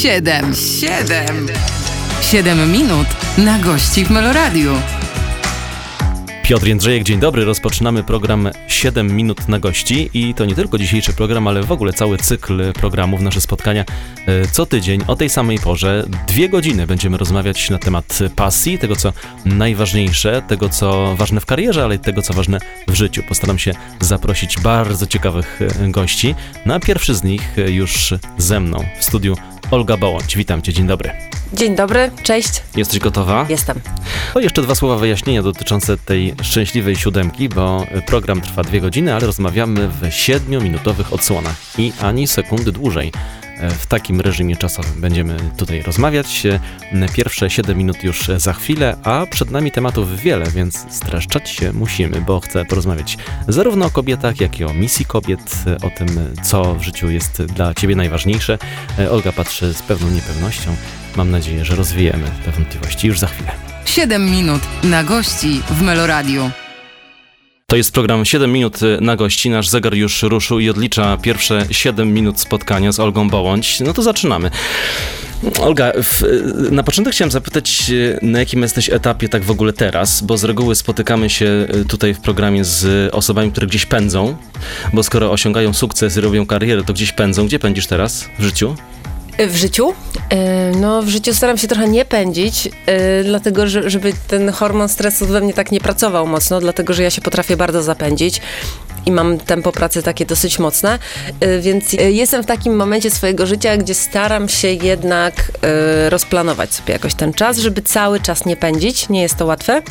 Siedem, siedem, siedem minut na gości w Meloradiu. Piotr Jędrzejek, dzień dobry. Rozpoczynamy program 7 minut na gości i to nie tylko dzisiejszy program, ale w ogóle cały cykl programów, nasze spotkania e, co tydzień o tej samej porze. Dwie godziny będziemy rozmawiać na temat pasji, tego co najważniejsze, tego co ważne w karierze, ale i tego co ważne w życiu. Postaram się zaprosić bardzo ciekawych e, gości. Na pierwszy z nich e, już ze mną w studiu Olga Bołądź. Witam cię, dzień dobry. Dzień dobry, cześć. Jesteś gotowa? Jestem. To jeszcze dwa słowa wyjaśnienia dotyczące tej szczęśliwej siódemki, bo program trwa dwie godziny, ale rozmawiamy w siedmiominutowych odsłonach i ani sekundy dłużej. W takim reżimie czasowym będziemy tutaj rozmawiać. Pierwsze 7 minut już za chwilę, a przed nami tematów wiele, więc streszczać się musimy, bo chcę porozmawiać zarówno o kobietach, jak i o misji kobiet, o tym, co w życiu jest dla ciebie najważniejsze. Olga patrzy z pewną niepewnością. Mam nadzieję, że rozwijemy te wątpliwości już za chwilę. 7 minut na gości w Meloradiu. To jest program 7 minut na gości. Nasz zegar już ruszył i odlicza pierwsze 7 minut spotkania z Olgą Bołądź. No to zaczynamy. Olga, w, na początek chciałem zapytać, na jakim jesteś etapie tak w ogóle teraz, bo z reguły spotykamy się tutaj w programie z osobami, które gdzieś pędzą, bo skoro osiągają sukces i robią karierę, to gdzieś pędzą. Gdzie pędzisz teraz w życiu? W życiu? No, w życiu staram się trochę nie pędzić, dlatego że, żeby ten hormon stresu we mnie tak nie pracował mocno, dlatego że ja się potrafię bardzo zapędzić i mam tempo pracy takie dosyć mocne, więc jestem w takim momencie swojego życia, gdzie staram się jednak rozplanować sobie jakoś ten czas, żeby cały czas nie pędzić. Nie jest to łatwe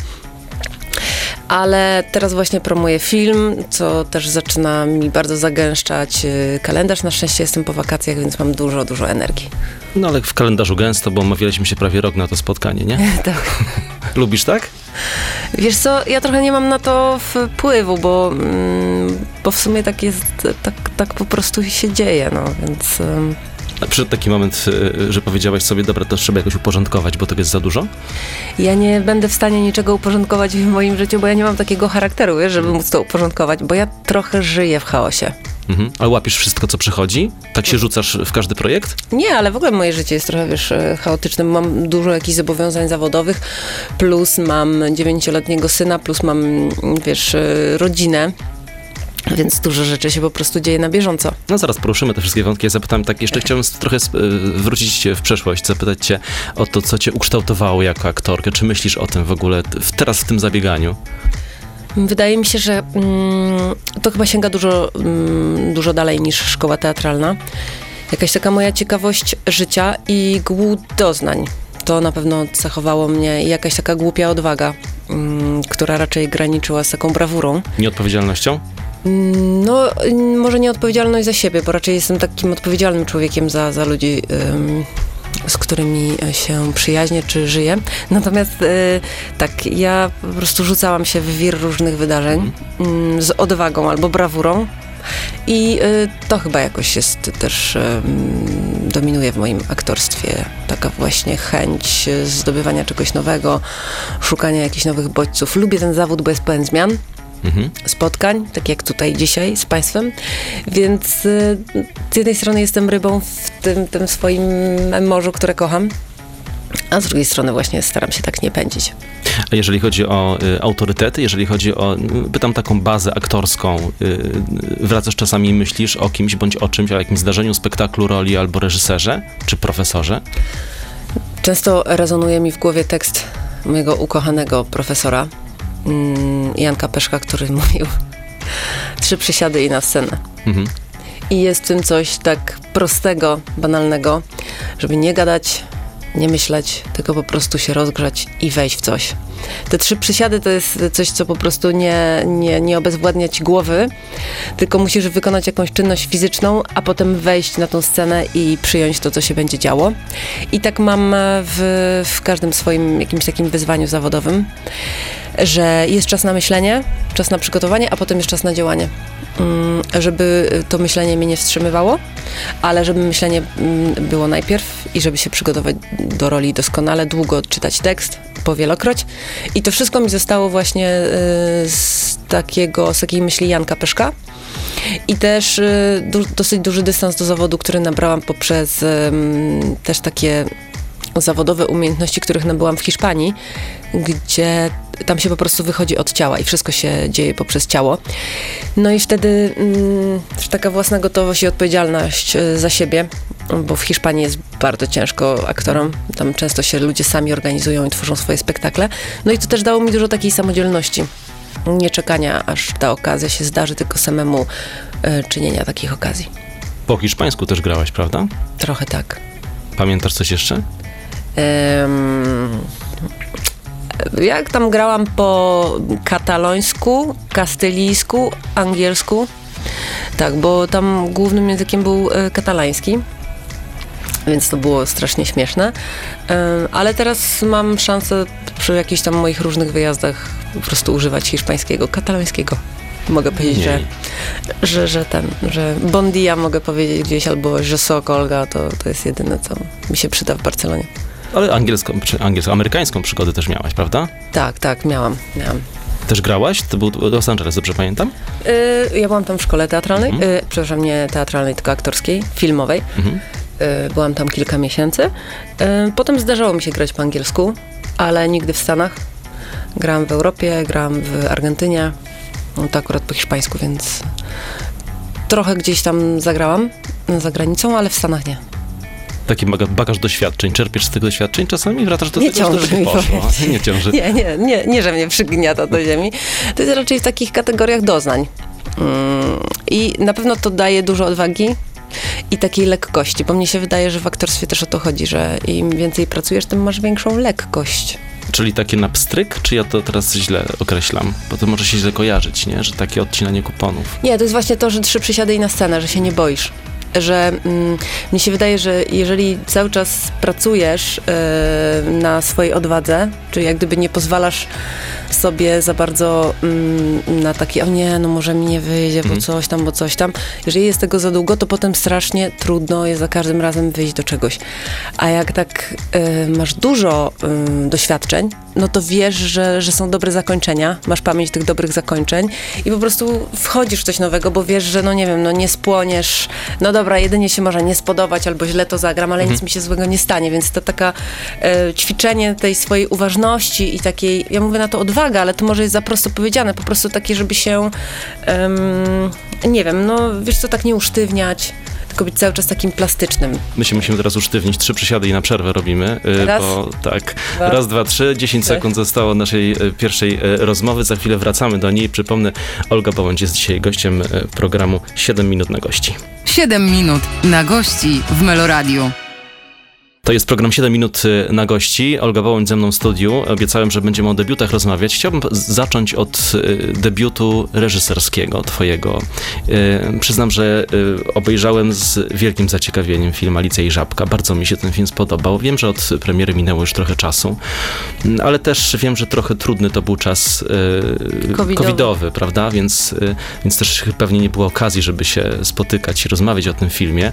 ale teraz właśnie promuję film, co też zaczyna mi bardzo zagęszczać kalendarz. Na szczęście jestem po wakacjach, więc mam dużo, dużo energii. No ale w kalendarzu gęsto, bo omawialiśmy się prawie rok na to spotkanie, nie? tak. Lubisz tak? Wiesz co, ja trochę nie mam na to wpływu, bo, mm, bo w sumie tak jest, tak, tak po prostu się dzieje, no więc... Przyszedł taki moment, że powiedziałaś sobie, dobra, to trzeba jakoś uporządkować, bo to jest za dużo? Ja nie będę w stanie niczego uporządkować w moim życiu, bo ja nie mam takiego charakteru, wiesz, żeby móc to uporządkować, bo ja trochę żyję w chaosie. Mhm. Ale łapisz wszystko, co przychodzi? Tak się rzucasz w każdy projekt? Nie, ale w ogóle moje życie jest trochę, wiesz, chaotyczne. Mam dużo jakichś zobowiązań zawodowych, plus mam dziewięcioletniego syna, plus mam, wiesz, rodzinę. Więc dużo rzeczy się po prostu dzieje na bieżąco. No zaraz poruszymy te wszystkie wątki. Ja zapytam tak, jeszcze chciałem trochę wrócić w przeszłość, zapytać cię o to, co cię ukształtowało jako aktorkę. Czy myślisz o tym w ogóle teraz w tym zabieganiu? Wydaje mi się, że mm, to chyba sięga dużo, mm, dużo dalej niż szkoła teatralna. Jakaś taka moja ciekawość życia i głód doznań. To na pewno cechowało mnie i jakaś taka głupia odwaga, mm, która raczej graniczyła z taką brawurą. Nieodpowiedzialnością? No, może nie odpowiedzialność za siebie, bo raczej jestem takim odpowiedzialnym człowiekiem za, za ludzi, z którymi się przyjaźnię czy żyję. Natomiast y, tak, ja po prostu rzucałam się w wir różnych wydarzeń y, z odwagą albo brawurą. I y, to chyba jakoś jest też dominuje w moim aktorstwie. Taka właśnie chęć zdobywania czegoś nowego, szukania jakichś nowych bodźców. Lubię ten zawód, bo jest pełen zmian mhm. spotkań, tak jak tutaj dzisiaj z Państwem. Więc y, z jednej strony jestem rybą w tym, tym swoim morzu, które kocham. A z drugiej strony właśnie staram się tak nie pędzić. A jeżeli chodzi o y, autorytety, jeżeli chodzi o, y, pytam taką bazę aktorską, y, wracasz czasami i myślisz o kimś bądź o czymś, o jakimś zdarzeniu, spektaklu, roli albo reżyserze, czy profesorze? Często rezonuje mi w głowie tekst mojego ukochanego profesora, Janka Peszka, który mówił trzy przysiady i na scenę. Mhm. I jest w tym coś tak prostego, banalnego, żeby nie gadać, nie myśleć, tylko po prostu się rozgrzać i wejść w coś. Te trzy przysiady to jest coś, co po prostu nie, nie, nie obezwładnia ci głowy, tylko musisz wykonać jakąś czynność fizyczną, a potem wejść na tą scenę i przyjąć to, co się będzie działo. I tak mam w, w każdym swoim jakimś takim wyzwaniu zawodowym. Że jest czas na myślenie, czas na przygotowanie, a potem jest czas na działanie. Mm, Żeby to myślenie mnie nie wstrzymywało, ale żeby myślenie mm, było najpierw i żeby się przygotować do roli doskonale, długo odczytać tekst, powielokroć. I to wszystko mi zostało właśnie y, z takiego, z takiej myśli Janka Peszka. I też y, du- dosyć duży dystans do zawodu, który nabrałam poprzez ym, też takie zawodowe umiejętności, których nabyłam w Hiszpanii, gdzie tam się po prostu wychodzi od ciała i wszystko się dzieje poprzez ciało. No i wtedy mm, też taka własna gotowość i odpowiedzialność y, za siebie, bo w Hiszpanii jest bardzo ciężko aktorom. Tam często się ludzie sami organizują i tworzą swoje spektakle. No i to też dało mi dużo takiej samodzielności. Nie czekania, aż ta okazja się zdarzy, tylko samemu y, czynienia takich okazji. Po hiszpańsku też grałaś, prawda? Trochę tak. Pamiętasz coś jeszcze? Em, jak tam grałam po katalońsku, kastylijsku, angielsku. Tak, bo tam głównym językiem był e, katalański. Więc to było strasznie śmieszne. Em, Ale teraz mam szansę przy jakichś tam moich różnych wyjazdach po prostu używać hiszpańskiego, katalońskiego. Mogę powiedzieć, że, że, że ten, że bon dia mogę powiedzieć gdzieś, albo że sok Olga, to, to jest jedyne, co mi się przyda w Barcelonie. Ale angielską, angielską, amerykańską przygodę też miałaś, prawda? Tak, tak, miałam, miałam. Też grałaś? To był Los Angeles, dobrze pamiętam? Y, ja byłam tam w szkole teatralnej, Mhm. y, przepraszam, nie teatralnej, tylko aktorskiej, filmowej. Mhm. Y, byłam tam kilka miesięcy. Y, potem zdarzało mi się grać po angielsku, ale nigdy w Stanach. Grałam w Europie, grałam w Argentynie, no to akurat po hiszpańsku, więc trochę gdzieś tam zagrałam za granicą, ale w Stanach nie. Taki baga- bagaż doświadczeń. Czerpiesz z tych doświadczeń czasami? Wracasz do Nie tego, że mi, poszło. Nie ciąży. Nie, nie, nie, nie, że mnie przygniata do ziemi. To jest raczej w takich kategoriach doznań. Mm, I na pewno to daje dużo odwagi i takiej lekkości, bo mnie się wydaje, że w aktorstwie też o to chodzi, że im więcej pracujesz, tym masz większą lekkość. Czyli takie na pstryk, czy ja to teraz źle określam? Bo to może się źle kojarzyć, nie? Że takie odcinanie kuponów. Nie, to jest właśnie to, że trzy przysiady i na scenę, że się nie boisz. Że mm, mnie się wydaje, że jeżeli cały czas pracujesz e, na swojej odwadze, czyli jak gdyby nie pozwalasz sobie za bardzo mm, na takie, o nie, no może mi nie wyjdzie, bo Mhm. coś tam, bo coś tam. Jeżeli jest tego za długo, to potem strasznie trudno jest za każdym razem wyjść do czegoś. A jak tak e, masz dużo em, doświadczeń, no to wiesz, że, że są dobre zakończenia, masz pamięć tych dobrych zakończeń i po prostu wchodzisz w coś nowego, bo wiesz, że no nie wiem, no nie spłoniesz, no dobra, jedynie się może nie spodobać albo źle to zagram, ale nic mi się złego nie stanie, więc to taka e, ćwiczenie tej swojej uważności i takiej, ja mówię na to odwaga, ale to może jest za prosto powiedziane, po prostu takie, żeby się em, nie wiem, no wiesz co, tak nie usztywniać, tylko być cały czas takim plastycznym. My się musimy teraz usztywnić. Trzy przysiady i na przerwę robimy. y, Raz, bo tak. dwa, Raz, dwa, trzy. Dziesięć trzy. sekund zostało naszej y, pierwszej y, rozmowy. Za chwilę wracamy do niej. Przypomnę, Olga Bołądź jest dzisiaj gościem programu 7 minut na gości. 7 minut na gości w Meloradiu. To jest program 7 minut y, na gości. Olga Wołoń ze mną w studiu. Obiecałem, że będziemy o debiutach rozmawiać. Chciałbym zacząć od y, debiutu reżyserskiego twojego. Y, Przyznam, że obejrzałem z wielkim zaciekawieniem film Alicja i Żabka. Bardzo mi się ten film spodobał. Wiem, że od premiery minęło już trochę czasu, Mm, ale też wiem, że trochę trudny to był czas Covidowy. covidowy, prawda? Więc, więc też pewnie nie było okazji, żeby się spotykać i rozmawiać o tym filmie.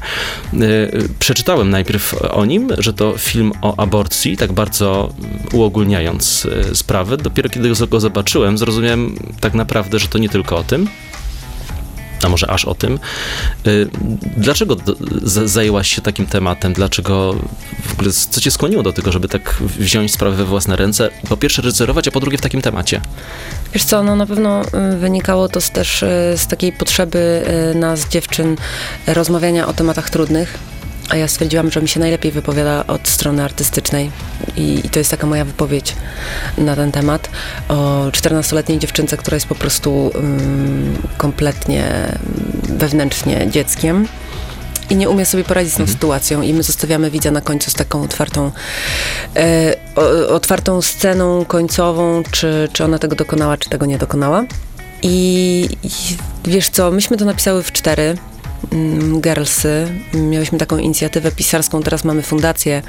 Przeczytałem najpierw o nim, że to film o aborcji, tak bardzo uogólniając y, sprawę. Dopiero kiedy go zobaczyłem, zrozumiałem tak naprawdę, że to nie tylko o tym. A może aż o tym. Y, Dlaczego zajęłaś się takim tematem? Dlaczego w ogóle, co cię skłoniło do tego, żeby tak wziąć sprawę we własne ręce? Po pierwsze reżyserować, a po drugie w takim temacie. Wiesz co, no na pewno y, wynikało to też y, z takiej potrzeby y, nas, dziewczyn, rozmawiania o tematach trudnych. A ja stwierdziłam, że mi się najlepiej wypowiada od strony artystycznej. I, i to jest taka moja wypowiedź na ten temat. O 14-letniej dziewczynce, która jest po prostu ym, kompletnie ym, wewnętrznie dzieckiem. I nie umie sobie poradzić z tą sytuacją, i my zostawiamy widza na końcu z taką otwartą, e, o, otwartą sceną końcową, czy, czy ona tego dokonała, czy tego nie dokonała. I, I wiesz co, myśmy to napisały w cztery. Mm, Girlsy. Miałyśmy taką inicjatywę pisarską, teraz mamy fundację,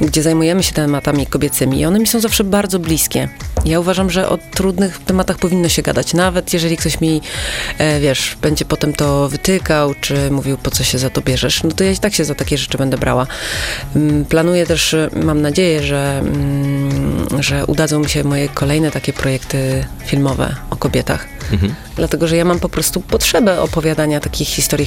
gdzie zajmujemy się tematami kobiecymi i one mi są zawsze bardzo bliskie. Ja uważam, że o trudnych tematach powinno się gadać, nawet jeżeli ktoś mi, e, wiesz, będzie potem to wytykał, czy mówił, po co się za to bierzesz, no to ja i tak się za takie rzeczy będę brała. Mm, Planuję też, mam nadzieję, że, mm, że udadzą mi się moje kolejne takie projekty filmowe o kobietach. Mhm. Dlatego, że ja mam po prostu potrzebę opowiadania takich historii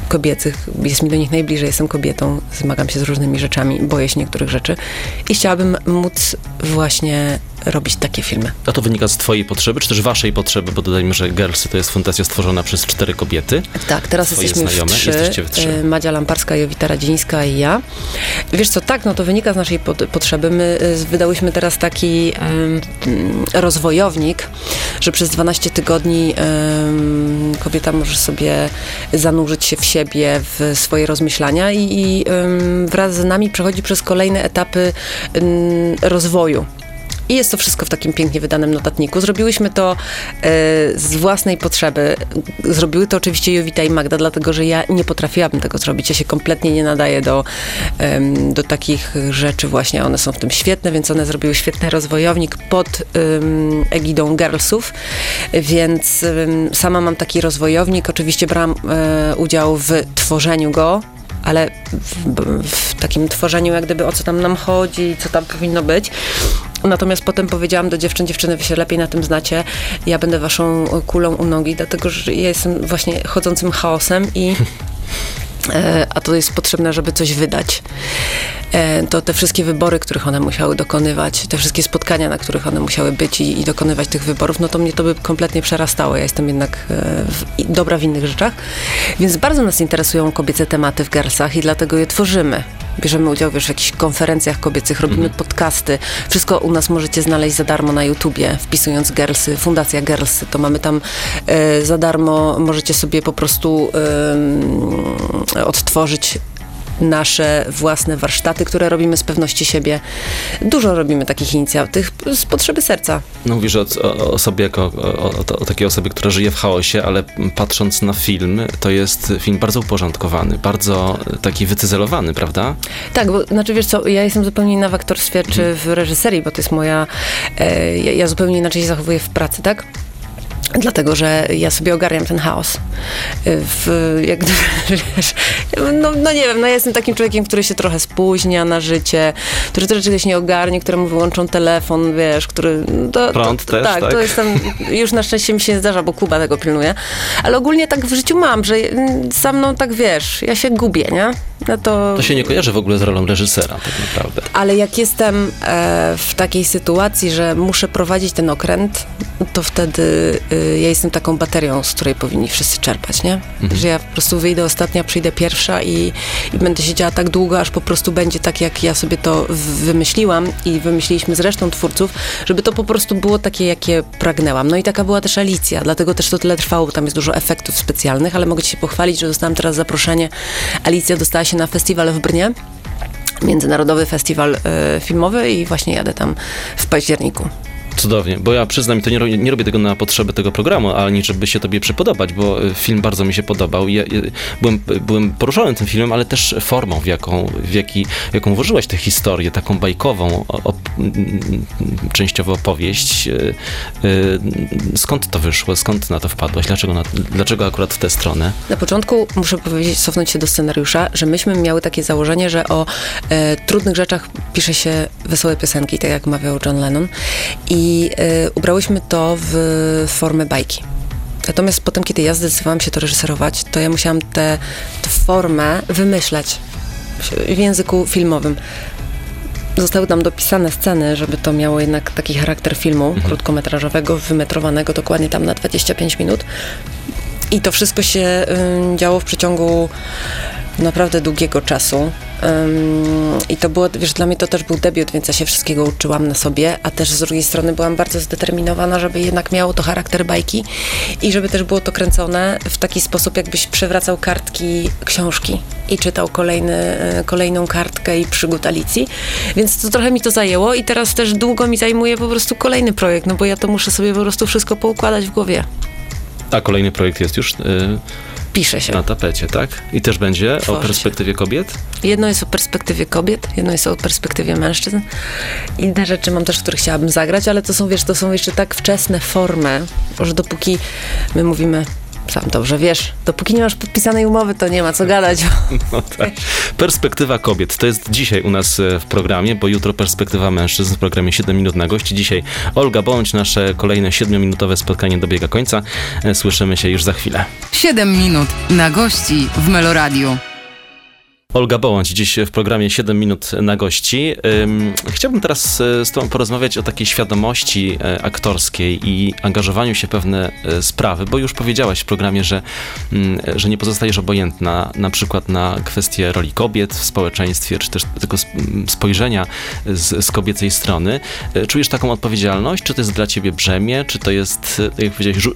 kobiecych. Jest mi do nich najbliżej, jestem kobietą, zmagam się z różnymi rzeczami, boję się niektórych rzeczy i chciałabym móc właśnie robić takie filmy. A to wynika z twojej potrzeby, czy też waszej potrzeby, bo dodajmy, że Girlsy to jest fundacja stworzona przez cztery kobiety. Tak, teraz Twoje jesteśmy znajome? trzy. Jesteście w trzy. Y, Madzia Lamparska, Jowita Radzińska i ja. Wiesz co, tak, no to wynika z naszej pot- potrzeby. My y, wydałyśmy teraz taki mm, rozwojownik, że przez 12 tygodni em, kobieta może sobie zanurzyć się w siebie, w swoje rozmyślania i, i wraz z nami przechodzi przez kolejne etapy rozwoju. I jest to wszystko w takim pięknie wydanym notatniku. Zrobiłyśmy to e, z własnej potrzeby. Zrobiły to oczywiście Jowita i Magda, dlatego że ja nie potrafiłabym tego zrobić. Ja się kompletnie nie nadaję do, em, do takich rzeczy właśnie. One są w tym świetne, więc one zrobiły świetny rozwojownik pod egidą Girlsów, więc sama mam taki rozwojownik. Oczywiście brałam e, udział w tworzeniu go, ale w, w takim tworzeniu, jak gdyby o co tam nam chodzi, co tam powinno być. Natomiast potem powiedziałam do dziewczyn, dziewczyny, wy się lepiej na tym znacie, ja będę waszą kulą u nogi, dlatego że ja jestem właśnie chodzącym chaosem i e, a to jest potrzebne, żeby coś wydać. E, To te wszystkie wybory, których one musiały dokonywać, te wszystkie spotkania, na których one musiały być i, i dokonywać tych wyborów, no to mnie to by kompletnie przerastało. Ja jestem jednak e, w, dobra w innych rzeczach. Więc bardzo nas interesują kobiece tematy w Gersach i dlatego je tworzymy. Bierzemy udział wiesz, w jakichś konferencjach kobiecych, robimy podcasty. Wszystko u nas możecie znaleźć za darmo na YouTubie, wpisując Girlsy, Fundacja Girlsy. To mamy tam e, za darmo, możecie sobie po prostu em, odtworzyć nasze własne warsztaty, które robimy z pewności siebie. Dużo robimy takich inicjatyw z potrzeby serca. No mówisz o, o, sobie jako o, o, o takiej osobie, która żyje w chaosie, ale patrząc na film, to jest film bardzo uporządkowany, bardzo taki wycyzelowany, prawda? Tak, bo znaczy wiesz co, ja jestem zupełnie inna w aktorstwie czy w reżyserii, bo to jest moja, e, ja, ja zupełnie inaczej się zachowuję w pracy, tak? Dlatego, że ja sobie ogarniam ten chaos. W, jak wiesz, no, no nie wiem, no ja jestem takim człowiekiem, który się trochę spóźnia na życie, który też czegoś nie ogarnie, któremu wyłączą telefon, wiesz, który... To, Prąd to, też, tak, tak? to jestem, już na szczęście mi się nie zdarza, bo Kuba tego pilnuje, ale ogólnie tak w życiu mam, że mm, za mną tak, wiesz, ja się gubię, nie? No to... To się nie kojarzy w ogóle z rolą reżysera, tak naprawdę. Ale jak jestem e, w takiej sytuacji, że muszę prowadzić ten okręt, to wtedy y, ja jestem taką baterią, z której powinni wszyscy czerpać, nie? Że ja po prostu wyjdę ostatnia, przyjdę pierwsza i, i będę siedziała tak długo, aż po prostu będzie tak, jak ja sobie to wymyśliłam i wymyśliliśmy z resztą twórców, żeby to po prostu było takie, jakie pragnęłam. No i taka była też Alicja, dlatego też to tyle trwało, bo tam jest dużo efektów specjalnych, ale mogę ci się pochwalić, że dostałam teraz zaproszenie. Alicja dostała się na festiwal w Brnie. Międzynarodowy Festiwal e, Filmowy i właśnie jadę tam w październiku. Cudownie, bo ja przyznam, to nie, ro- nie robię tego na potrzeby tego programu, ani żeby się tobie przypodobać, bo y, film bardzo mi się podobał. Ja, ja, byłem, byłem poruszony tym filmem, ale też formą, w jaką, w jaki, jaką włożyłeś tę historię, taką bajkową, op, częściowo opowieść. Y, y, Skąd to wyszło? Skąd na to wpadłaś? Dlaczego, na, dlaczego akurat w tę stronę? Na początku muszę powiedzieć, cofnąć się do scenariusza, że myśmy miały takie założenie, że o e, trudnych rzeczach pisze się wesołe piosenki, tak jak mawiał John Lennon. I e, ubrałyśmy to w formę bajki. Natomiast potem, kiedy ja zdecydowałam się to reżyserować, to ja musiałam tę formę wymyślać w- języku filmowym. Zostały tam dopisane sceny, żeby to miało jednak taki charakter filmu krótkometrażowego, wymetrowanego dokładnie tam na 25 minut. I to wszystko się ym, działo w przeciągu naprawdę długiego czasu. Ym, I to było, wiesz, dla mnie to też był debiut, więc ja się wszystkiego uczyłam na sobie, a też z drugiej strony byłam bardzo zdeterminowana, żeby jednak miało to charakter bajki i żeby też było to kręcone w taki sposób, jakbyś przewracał kartki książki i czytał kolejny, y, kolejną kartkę i przygód Alicji. Więc to trochę mi to zajęło i teraz też długo mi zajmuje po prostu kolejny projekt, no bo ja to muszę sobie po prostu wszystko poukładać w głowie. A kolejny projekt jest już. y, pisze się. Na tapecie, tak? I też będzie Tworzy o się. perspektywie kobiet? Jedno jest o perspektywie kobiet, jedno jest o perspektywie mężczyzn. Inne rzeczy mam też, w których chciałabym zagrać, ale to są, wiesz, to są jeszcze tak wczesne formy, że dopóki my mówimy, sam dobrze wiesz, dopóki nie masz podpisanej umowy, to nie ma co gadać. No tak. Perspektywa kobiet. To jest dzisiaj u nas e, w programie, bo jutro perspektywa mężczyzn w programie 7 minut na gości. Dzisiaj Olga Bądź, nasze kolejne 7-minutowe spotkanie dobiega końca. E, Słyszymy się już za chwilę. 7 minut na gości w Meloradiu. Olga Bołądź, dziś w programie 7 minut na gości. Ym, Chciałbym teraz e, z Tobą porozmawiać o takiej świadomości e, aktorskiej i angażowaniu się w pewne e, sprawy, bo już powiedziałaś w programie, że, mm, że nie pozostajesz obojętna na przykład na kwestie roli kobiet w społeczeństwie, czy też tego sp- m, spojrzenia z, z kobiecej strony. Czujesz taką odpowiedzialność? Czy to jest dla Ciebie brzemię? Czy to jest, tak jak powiedziałeś,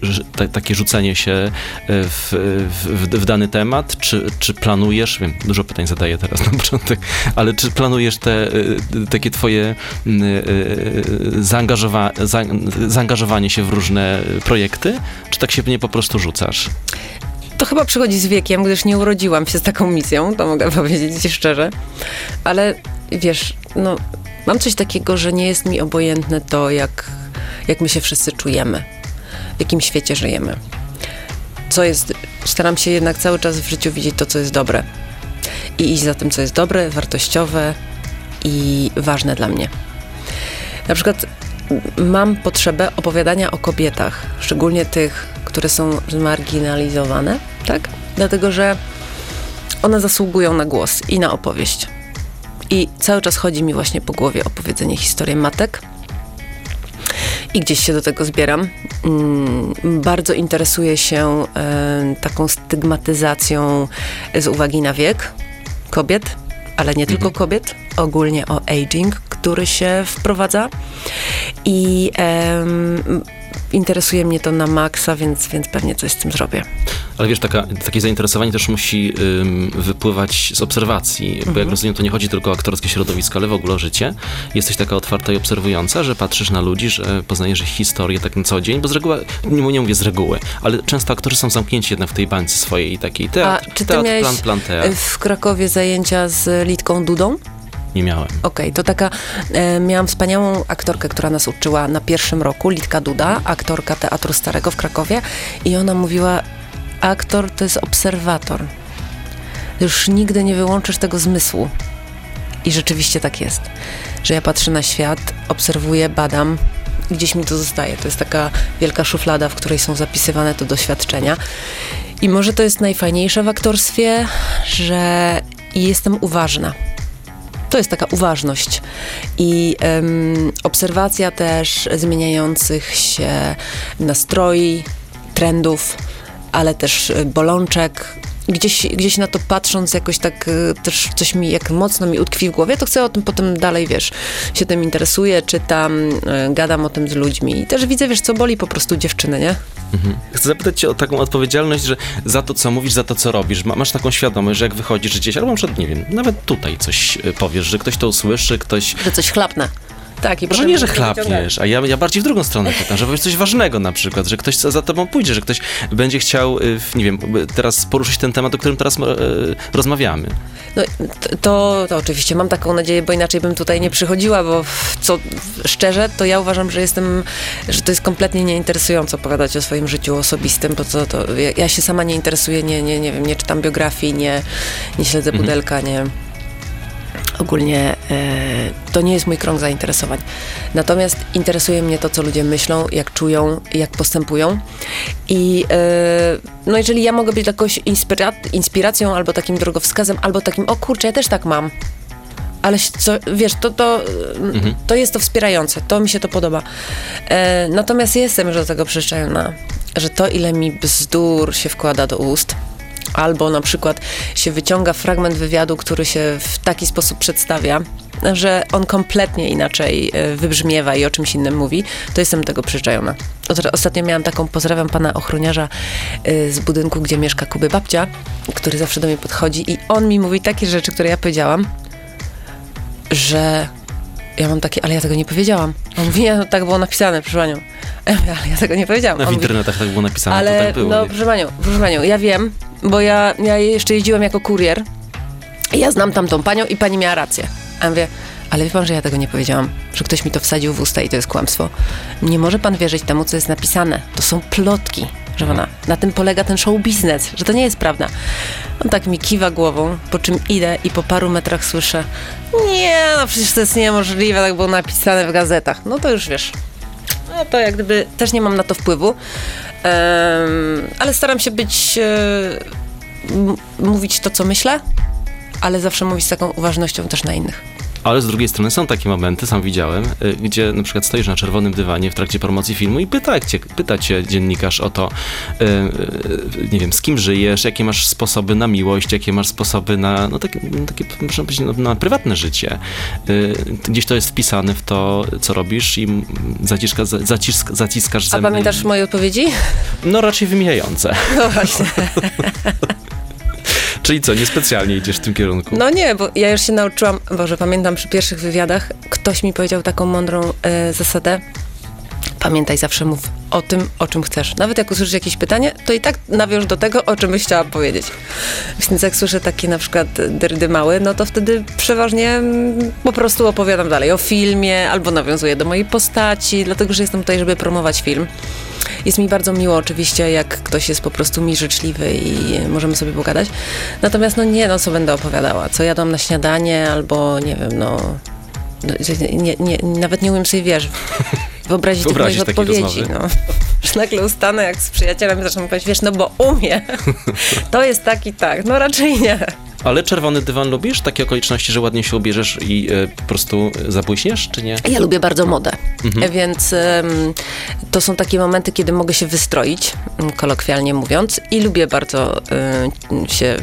takie rzucenie się w, w, w dany temat? Czy, czy planujesz, wiem, dużo pytań zadaję teraz na początek, ale czy planujesz te y, takie twoje y, y, zaangażowa- za, zaangażowanie się w różne projekty? Czy tak się w nie po prostu rzucasz? To chyba przychodzi z wiekiem, gdyż nie urodziłam się z taką misją, to mogę powiedzieć ci szczerze. Ale wiesz, no, mam coś takiego, że nie jest mi obojętne to, jak, jak my się wszyscy czujemy, w jakim świecie żyjemy. Co jest, staram się jednak cały czas w życiu widzieć to, co jest dobre. I iść za tym, co jest dobre, wartościowe i ważne dla mnie. Na przykład mam potrzebę opowiadania o kobietach, szczególnie tych, które są zmarginalizowane, tak? Dlatego, że one zasługują na głos i na opowieść. I cały czas chodzi mi właśnie po głowie opowiedzenie historii matek. I gdzieś się do tego zbieram. Mm, Bardzo interesuję się e, taką stygmatyzacją z uwagi na wiek kobiet, ale nie tylko kobiet, ogólnie o aging, który się wprowadza. I em, interesuje mnie to na maksa, więc, więc pewnie coś z tym zrobię. Ale wiesz, taka, takie zainteresowanie też musi ym, wypływać z obserwacji, bo jak rozumiem, to nie chodzi tylko o aktorskie środowisko, ale w ogóle o życie. Jesteś taka otwarta i obserwująca, że patrzysz na ludzi, że poznajesz ich historię tak na co dzień, bo z reguły, nie, nie mówię z reguły, ale często aktorzy są zamknięci jednak w tej bańce swojej takiej teatr, A czy ty teatr, miałeś plan, plan, teatr. w Krakowie zajęcia z Litką Dudą? Nie miałem. Okej, to taka, e, miałam wspaniałą aktorkę, która nas uczyła na pierwszym roku, Litka Duda, aktorka Teatru Starego w Krakowie i ona mówiła, aktor to jest obserwator. Już nigdy nie wyłączysz tego zmysłu. I rzeczywiście tak jest, że ja patrzę na świat, obserwuję, badam, gdzieś mi to zostaje. To jest taka wielka szuflada, w której są zapisywane te doświadczenia. I może to jest najfajniejsze w aktorstwie, że jestem uważna. To jest taka uważność i em, obserwacja też zmieniających się nastroi, trendów, ale też bolączek. Gdzieś, gdzieś na to patrząc, jakoś tak y, też coś mi, jak mocno mi utkwi w głowie, to chcę o tym potem dalej, wiesz, się tym interesuję, czytam, y, gadam o tym z ludźmi i też widzę, wiesz, co boli po prostu dziewczyny, nie? Chcę zapytać cię o taką odpowiedzialność, że za to, co mówisz, za to, co robisz, ma, masz taką świadomość, że jak wychodzisz gdzieś, albo na przykład, nie wiem, nawet tutaj coś y, powiesz, że ktoś to usłyszy, ktoś... Że coś chlapnę. Tak, i Może nie, że chlapniesz, a ja, ja bardziej w drugą stronę pytam, że powiesz coś ważnego na przykład, że ktoś za tobą pójdzie, że ktoś będzie chciał, y, nie wiem, y, teraz poruszyć ten temat, o którym teraz y, rozmawiamy. No, to, to oczywiście mam taką nadzieję, bo inaczej bym tutaj nie przychodziła, bo co szczerze, to ja uważam, że jestem, że to jest kompletnie nieinteresujące opowiadać o swoim życiu osobistym, bo co to, ja, ja się sama nie interesuję, nie, nie, nie wiem, nie czytam biografii, nie, nie śledzę pudelka, nie. Ogólnie to nie jest mój krąg zainteresowań. Natomiast interesuje mnie to, co ludzie myślą, jak czują, jak postępują. I e, no jeżeli ja mogę być jakąś inspira- inspiracją, albo takim drogowskazem, albo takim, o kurczę, ja też tak mam. Ale co, wiesz, to, to, to jest to wspierające, to mi się to podoba. E, natomiast jestem już do tego przyzwyczajona, że to, ile mi bzdur się wkłada do ust, albo na przykład się wyciąga fragment wywiadu, który się w taki sposób przedstawia, że on kompletnie inaczej e, wybrzmiewa i o czymś innym mówi, to jestem tego przyzwyczajona. Ostatnio miałam taką, pozdrawiam pana ochroniarza e, z budynku, gdzie mieszka Kuby Babcia, który zawsze do mnie podchodzi i on mi mówi takie rzeczy, które ja powiedziałam, że ja mam takie, ale ja tego nie powiedziałam. On mówi, no tak było napisane, proszę panią. Ale ja tego nie powiedziałam. No, w internetach tak było napisane, to ale tak było. no, proszę panią, proszę panią, ja wiem, bo ja, ja jeszcze jeździłam jako kurier. I Ja znam tamtą panią i pani miała rację. A ja mówię, ale wie pan, że ja tego nie powiedziałam, że ktoś mi to wsadził w usta i to jest kłamstwo. Nie może pan wierzyć temu, co jest napisane. To są plotki, że ona, na tym polega ten show biznes, że to nie jest prawda. On tak mi kiwa głową, po czym idę i po paru metrach słyszę, nie, no przecież to jest niemożliwe, tak było napisane w gazetach. No to już wiesz, no to jak gdyby też nie mam na to wpływu, Em, ale staram się być, e, m- mówić to, co myślę, ale zawsze mówić z taką uważnością też na innych. Ale z drugiej strony są takie momenty, sam widziałem, y, gdzie na przykład stoisz na czerwonym dywanie w trakcie promocji filmu i pyta cię, pyta cię dziennikarz o to, y, y, nie wiem, z kim żyjesz, jakie masz sposoby na miłość, jakie masz sposoby na, no takie, no, takie można powiedzieć, no, na prywatne życie. Gdzieś to jest wpisane w to, co robisz i zaciska, zacisk, zaciskasz A zęby. pamiętasz moje odpowiedzi? No raczej wymijające. No właśnie. Czyli co, niespecjalnie idziesz w tym kierunku. No nie, bo ja już się nauczyłam, Boże, pamiętam przy pierwszych wywiadach, ktoś mi powiedział taką mądrą e, zasadę. Pamiętaj, zawsze mów o tym, o czym chcesz. Nawet jak usłyszysz jakieś pytanie, to i tak nawiąż do tego, o czym byś chciała powiedzieć. Więc jak słyszę takie na przykład dyrdy małe, no to wtedy przeważnie mm, po prostu opowiadam dalej o filmie albo nawiązuję do mojej postaci, dlatego że jestem tutaj, żeby promować film. Jest mi bardzo miło oczywiście, jak ktoś jest po prostu mi życzliwy i możemy sobie pogadać. Natomiast no nie, no co będę opowiadała, co jadłam na śniadanie albo nie wiem, no... no, Nie, nie, nawet nie umiem sobie, wiesz, wyobrazić tych moich odpowiedzi. No. Że nagle ustanę jak z przyjacielem i zacznę mówić, wiesz, no bo umie. To jest tak i tak. No raczej nie. Ale czerwony dywan lubisz? Takie okoliczności, że ładnie się ubierzesz i y, po prostu zabłyśniesz, czy nie? Ja lubię bardzo modę, Mhm. więc to są takie momenty, kiedy mogę się wystroić, m, kolokwialnie mówiąc, i lubię bardzo y, się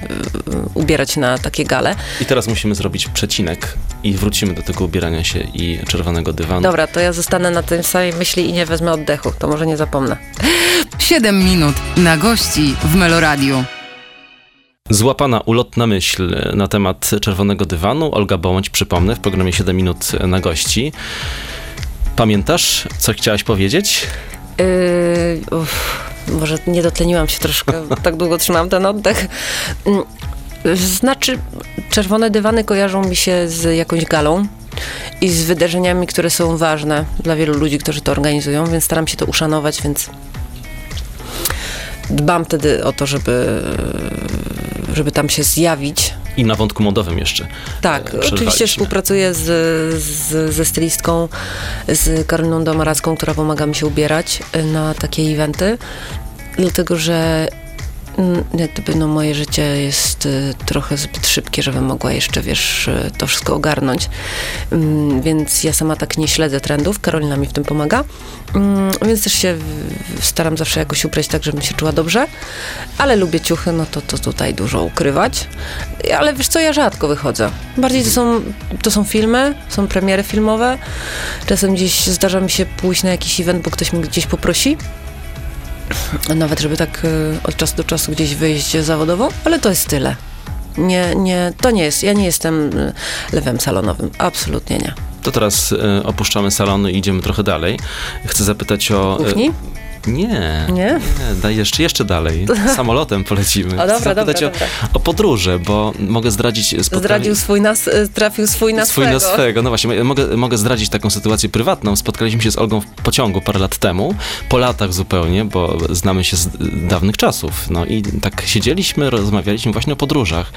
ubierać na takie gale. I teraz musimy zrobić przecinek i wrócimy do tego ubierania się i czerwonego dywanu. Dobra, to ja zostanę na tym samej myśli i nie wezmę oddechu, to może nie zapomnę. 7 minut na gości w Meloradiu. Złapana ulotna myśl na temat czerwonego dywanu. Olga Bołądź, przypomnę, w programie 7 minut na gości. Pamiętasz, co chciałaś powiedzieć? Yy, uff, może nie dotleniłam się troszkę, tak długo trzymałam ten oddech. Mm, Znaczy, czerwone dywany kojarzą mi się z jakąś galą i z wydarzeniami, które są ważne dla wielu ludzi, którzy to organizują, więc staram się to uszanować, więc dbam wtedy o to, żeby, żeby tam się zjawić. I na wątku modowym jeszcze. Tak, e, oczywiście przerwaliśmy. współpracuję z, z, ze stylistką, z Karoliną Domaracką, która pomaga mi się ubierać y, na takie eventy, dlatego że jak gdyby, no, moje życie jest y, trochę zbyt szybkie, żebym mogła jeszcze, wiesz, y, to wszystko ogarnąć. Mm, Więc ja sama tak nie śledzę trendów, Karolina mi w tym pomaga, Mm, więc też się staram zawsze jakoś ubrać tak, żebym się czuła dobrze, ale lubię ciuchy, no to, to tutaj dużo ukrywać. Ale wiesz co, ja rzadko wychodzę. Bardziej to są, to są filmy, są premiery filmowe. Czasem gdzieś zdarza mi się pójść na jakiś event, bo ktoś mnie gdzieś poprosi. Nawet, żeby tak y, od czasu do czasu gdzieś wyjść zawodowo, ale to jest tyle. Nie, nie, to nie jest, ja nie jestem y, lewem salonowym, absolutnie nie. To teraz e, opuszczamy salony i idziemy trochę dalej. Chcę zapytać o... e, Kuchni? Nie. Nie? daj jeszcze, jeszcze dalej. Samolotem polecimy. O, dobra, zapytać dobra, o, dobra. o podróże, bo mogę zdradzić spotkanie... Zdradził swój nas, y, trafił swój na Swój na swego. swego. No właśnie, mogę, mogę zdradzić taką sytuację prywatną. Spotkaliśmy się z Olgą w pociągu parę lat temu, po latach zupełnie, bo znamy się z dawnych czasów. No i tak siedzieliśmy, rozmawialiśmy właśnie o podróżach.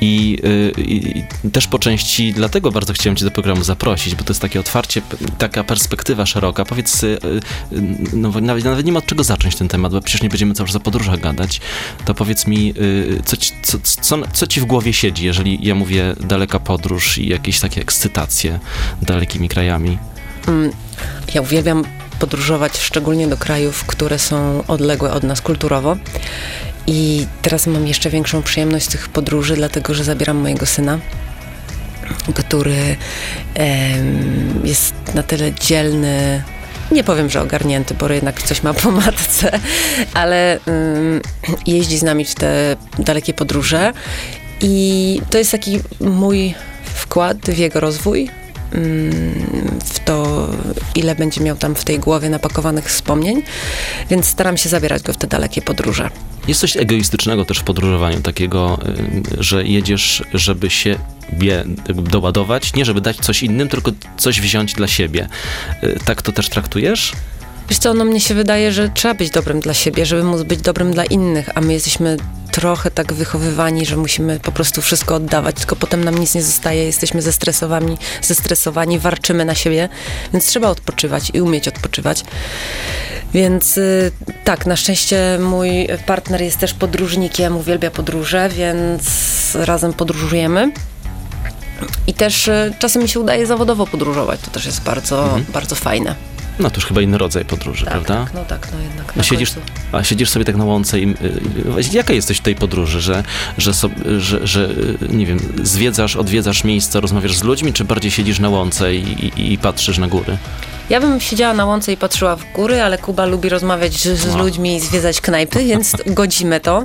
I, y, i, i też po części dlatego bardzo chciałem cię do programu zaprosić, bo to jest takie otwarcie, taka perspektywa szeroka. Powiedz, y, no nawet, nawet nie ma od czego zacząć ten temat, bo przecież nie będziemy cały czas o podróżach gadać. To powiedz mi, y, co, ci- co, co, co ci w głowie siedzi, jeżeli ja mówię daleka podróż i jakieś takie ekscytacje dalekimi krajami? Mm, Ja uwielbiam podróżować, szczególnie do krajów, które są odległe od nas kulturowo. I teraz mam jeszcze większą przyjemność z tych podróży, dlatego że zabieram mojego syna, który jest na tyle dzielny. Nie powiem, że ogarnięty, bo jednak coś ma po matce, ale ym, jeździ z nami w te dalekie podróże. I to jest taki mój wkład w jego rozwój, mm, w to, ile będzie miał tam w tej głowie napakowanych wspomnień, więc staram się zabierać go w te dalekie podróże. Jest coś egoistycznego też w podróżowaniu, takiego, y, że jedziesz, żeby się doładować, nie żeby dać coś innym, tylko coś wziąć dla siebie. Y, Tak to też traktujesz? Wiesz co, no mnie się wydaje, że trzeba być dobrym dla siebie, żeby móc być dobrym dla innych, a my jesteśmy trochę tak wychowywani, że musimy po prostu wszystko oddawać, tylko potem nam nic nie zostaje, jesteśmy zestresowani, zestresowani, warczymy na siebie, więc trzeba odpoczywać i umieć odpoczywać. Więc y, tak, na szczęście mój partner jest też podróżnikiem, uwielbia podróże, więc razem podróżujemy. I też y, czasem mi się udaje zawodowo podróżować, to też jest bardzo, bardzo fajne. No to już chyba inny rodzaj podróży, Tak, prawda? tak, no tak, no jednak siedzisz, a siedzisz sobie tak na łące i y, y, jaka jesteś w tej podróży, że, że, so, że, że y, nie wiem, zwiedzasz, odwiedzasz miejsca, rozmawiasz z ludźmi, czy bardziej siedzisz na łące i, i, i patrzysz na góry? Ja bym siedziała na łące i patrzyła w góry, ale Kuba lubi rozmawiać z, z No. ludźmi i zwiedzać knajpy, więc godzimy to.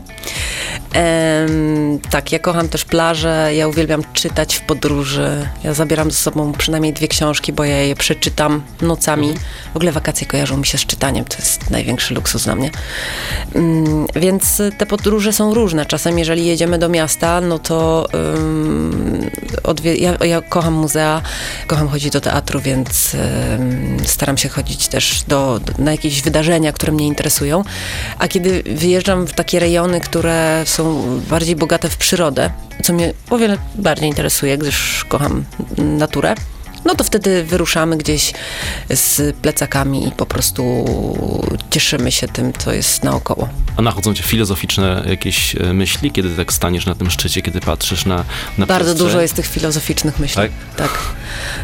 Em, tak, ja kocham też plażę, ja uwielbiam czytać w podróży. Ja zabieram ze sobą przynajmniej dwie książki, bo ja je przeczytam nocami. W ogóle wakacje kojarzą mi się z czytaniem, to jest największy luksus dla mnie. Mm, więc te podróże są różne. Czasem, jeżeli jedziemy do miasta, no to ja, ja kocham muzea, kocham chodzić do teatru, więc staram się chodzić też do, na jakieś wydarzenia, które mnie interesują. A kiedy wyjeżdżam w takie rejony, które są bardziej bogate w przyrodę, co mnie o wiele bardziej interesuje, gdyż kocham naturę, no to wtedy wyruszamy gdzieś z plecakami i po prostu cieszymy się tym, co jest naokoło. A nachodzą cię filozoficzne jakieś e, myśli, kiedy tak staniesz na tym szczycie, kiedy patrzysz na, na Bardzo przestrzeń? dużo jest tych filozoficznych myśli. Tak? tak.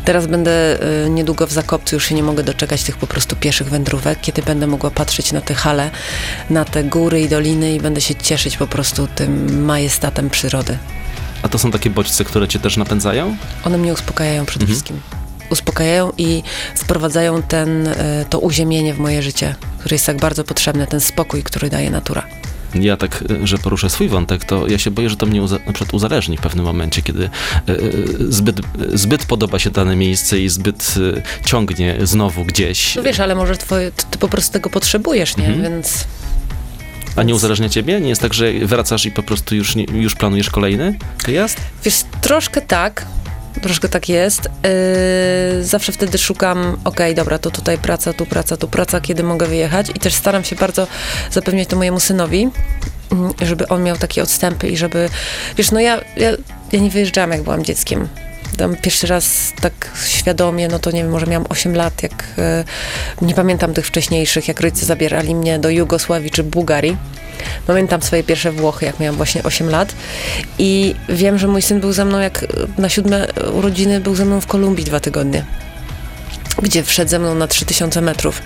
Teraz będę y, niedługo w Zakopcu, już się nie mogę doczekać tych po prostu pieszych wędrówek, kiedy będę mogła patrzeć na te hale, na te góry i doliny i będę się cieszyć po prostu tym majestatem przyrody. A to są takie bodźce, które cię też napędzają? One mnie uspokajają przede Mhm. wszystkim. Uspokajają i wprowadzają ten, y, to uziemienie w moje życie, które jest tak bardzo potrzebne, ten spokój, który daje natura. Ja tak, e, że poruszę swój wątek, to ja się boję, że to mnie uza, przykład uzależni w pewnym momencie, kiedy e, e, zbyt, zbyt podoba się dane miejsce i zbyt e, ciągnie znowu gdzieś. No wiesz, ale może twoje, ty, ty po prostu tego potrzebujesz, nie? Mhm. Więc A nie uzależnia ciebie? Nie jest tak, że wracasz i po prostu już, już planujesz kolejny wyjazd? Wiesz, troszkę tak. Troszkę tak jest. Yy, zawsze wtedy szukam, okej, dobra, to tutaj praca, tu praca, tu praca, kiedy mogę wyjechać. I też staram się bardzo zapewniać to mojemu synowi, mm, żeby on miał takie odstępy i żeby, wiesz, no ja, ja, ja nie wyjeżdżałam, jak byłam dzieckiem. Tam pierwszy raz tak świadomie, no to nie wiem, może miałam 8 lat, jak e, nie pamiętam tych wcześniejszych, jak rodzice zabierali mnie do Jugosławii czy Bułgarii. Pamiętam swoje pierwsze Włochy, jak miałam właśnie 8 lat i wiem, że mój syn był ze mną, jak na siódme urodziny był ze mną w Kolumbii dwa tygodnie gdzie wszedł ze mną na 3000 metrów.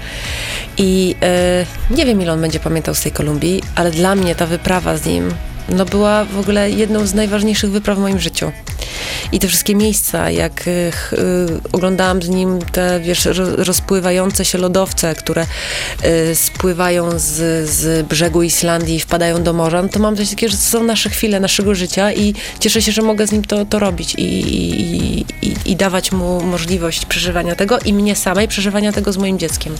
I e, nie wiem, ile on będzie pamiętał z tej Kolumbii, ale dla mnie ta wyprawa z nim no, była w ogóle jedną z najważniejszych wypraw w moim życiu. I te wszystkie miejsca, jak y, y, oglądałam z nim te, wiesz, ro, rozpływające się lodowce, które y, spływają z, z brzegu Islandii i wpadają do morza, no to mam coś takiego, że to są nasze chwile naszego życia i cieszę się, że mogę z nim to, to robić i, i, i, i dawać mu możliwość przeżywania tego i mnie samej przeżywania tego z moim dzieckiem.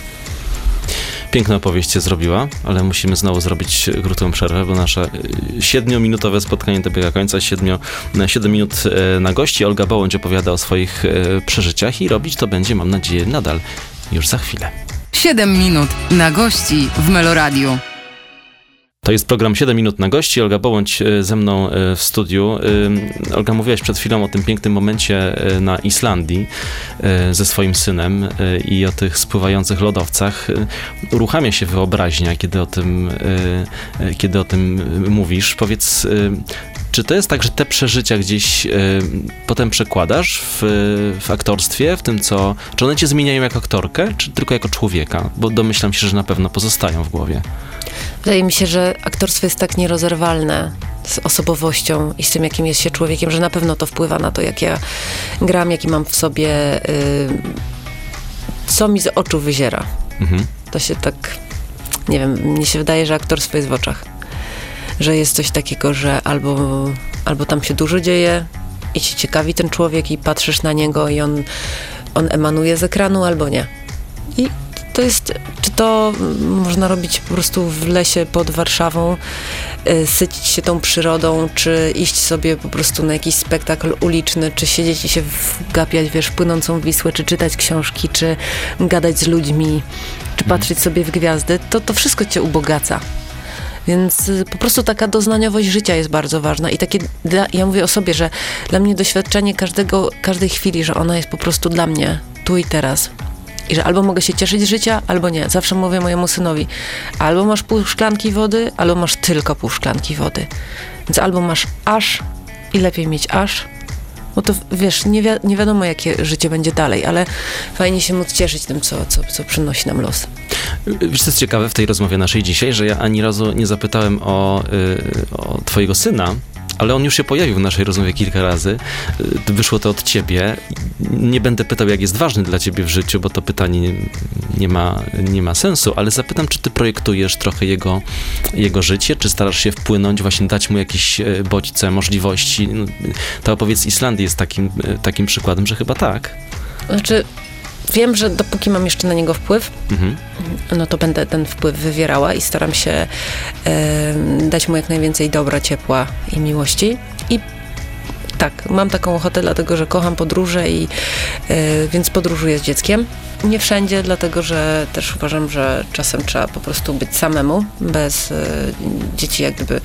Piękna opowieść cię zrobiła, ale musimy znowu zrobić krótką przerwę, bo nasze e, siedmiominutowe spotkanie dobiega końca. Siedmio, na 7 minut e, na gości. Olga Bołądź opowiada o swoich e, przeżyciach i robić to będzie, mam nadzieję, nadal już za chwilę. 7 minut na gości w Meloradiu. To jest program 7 minut na gości. Olga Bołądź e, ze mną e, w studiu. E, Olga, mówiłaś przed chwilą o tym pięknym momencie na Islandii ze swoim synem i o tych spływających lodowcach. Uruchamia się wyobraźnia, kiedy o tym, kiedy o tym mówisz. Powiedz, czy to jest tak, że te przeżycia gdzieś potem przekładasz w, w aktorstwie, w tym co. Czy one cię zmieniają jako aktorkę, czy tylko jako człowieka? Bo domyślam się, że na pewno pozostają w głowie. Wydaje mi się, że aktorstwo jest tak nierozerwalne z osobowością i z tym, jakim jest się człowiekiem, że na pewno to wpływa na to, jak ja gram, jaki mam w sobie, y, co mi z oczu wyziera. Mhm. To się tak, nie wiem, mnie się wydaje, że aktorstwo jest w oczach. Że jest coś takiego, że albo, albo tam się dużo dzieje i ci ciekawi ten człowiek i patrzysz na niego i on, on emanuje z ekranu, albo nie. I to jest, czy to można robić po prostu w lesie pod Warszawą, y, sycić się tą przyrodą, czy iść sobie po prostu na jakiś spektakl uliczny, czy siedzieć i się wgapiać, wiesz, płynącą Wisłę, czy czytać książki, czy gadać z ludźmi, czy patrzeć sobie w gwiazdy, to to wszystko cię ubogaca. Więc y, po prostu taka doznaniowość życia jest bardzo ważna i takie, dla, ja mówię o sobie, że dla mnie doświadczenie każdego, każdej chwili, że ona jest po prostu dla mnie tu i teraz. I że albo mogę się cieszyć z życia, albo nie. Zawsze mówię mojemu synowi, albo masz pół szklanki wody, albo masz tylko pół szklanki wody. Więc albo masz aż i lepiej mieć aż, bo to wiesz, nie, wi nie wiadomo jakie życie będzie dalej, ale fajnie się móc cieszyć tym, co, co, co przynosi nam los. Wiesz, co jest ciekawe w tej rozmowie naszej dzisiaj, że ja ani razu nie zapytałem o, y, o twojego syna, ale on już się pojawił w naszej rozmowie kilka razy. Y, Wyszło to od ciebie. Nie będę pytał, jak jest ważny dla ciebie w życiu, bo to pytanie nie, ma, nie ma sensu, ale zapytam, czy ty projektujesz trochę jego, jego życie, czy starasz się wpłynąć, właśnie dać mu jakieś e, bodźce, możliwości. No, Ta opowieść z Islandii jest takim, e, takim przykładem, że chyba tak. Znaczy, wiem, że dopóki mam jeszcze na niego wpływ, Mhm. no to będę ten wpływ wywierała i staram się em, dać mu jak najwięcej dobra, ciepła i miłości. I tak, mam taką ochotę, dlatego że kocham podróże i e, więc podróżuję z dzieckiem. Nie wszędzie, dlatego że też uważam, że czasem trzeba po prostu być samemu, bez e, dzieci jak gdyby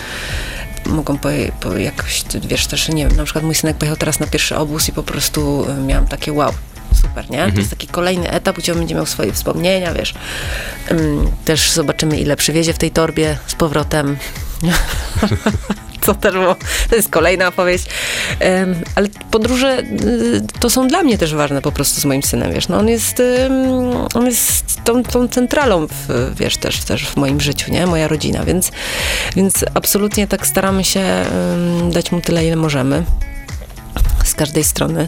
mogą po, po jakoś, wiesz, też nie wiem, na przykład mój synek pojechał teraz na pierwszy obóz i po prostu e, miałam takie wow, super, nie? To jest taki kolejny etap, gdzie on będzie miał swoje wspomnienia, wiesz. Też zobaczymy, ile przywiezie w tej torbie z powrotem. Co też było, to jest kolejna opowieść. Ale podróże y, to są dla mnie też ważne po prostu z moim synem, wiesz. No on jest, on jest tą, tą centralą, w, wiesz, też, też w moim życiu, nie? Moja rodzina, więc, więc absolutnie tak staramy się dać mu tyle, ile możemy z każdej strony.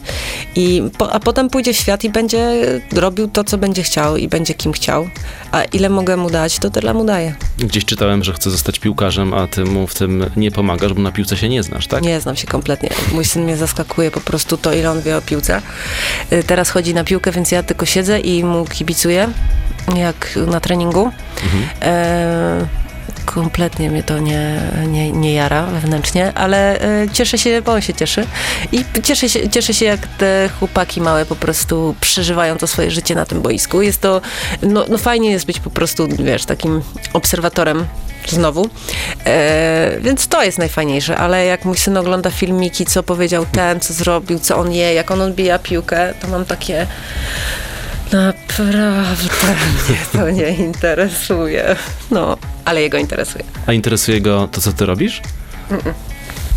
I po, a potem pójdzie w świat i będzie robił to, co będzie chciał i będzie kim chciał. A ile mogę mu dać, to tyle mu daję. Gdzieś czytałem, że chce zostać piłkarzem, a ty mu w tym nie pomagasz, bo na piłce się nie znasz, tak? Nie znam się kompletnie. Mój syn mnie zaskakuje po prostu to, ile on wie o piłce. Y, Teraz chodzi na piłkę, więc ja tylko siedzę i mu kibicuję, jak na treningu. Mhm. E, kompletnie mnie to nie, nie, nie jara wewnętrznie, ale e, cieszę się, bo on się cieszy. I cieszę się, cieszę się, jak te chłopaki małe po prostu przeżywają to swoje życie na tym boisku. Jest to, no, no fajnie jest być po prostu, wiesz, takim obserwatorem znowu. E, więc to jest najfajniejsze, ale jak mój syn ogląda filmiki, co powiedział ten, co zrobił, co on je, jak on odbija piłkę, to mam takie naprawdę mnie to nie interesuje. No, ale jego interesuje. A interesuje go to, co ty robisz?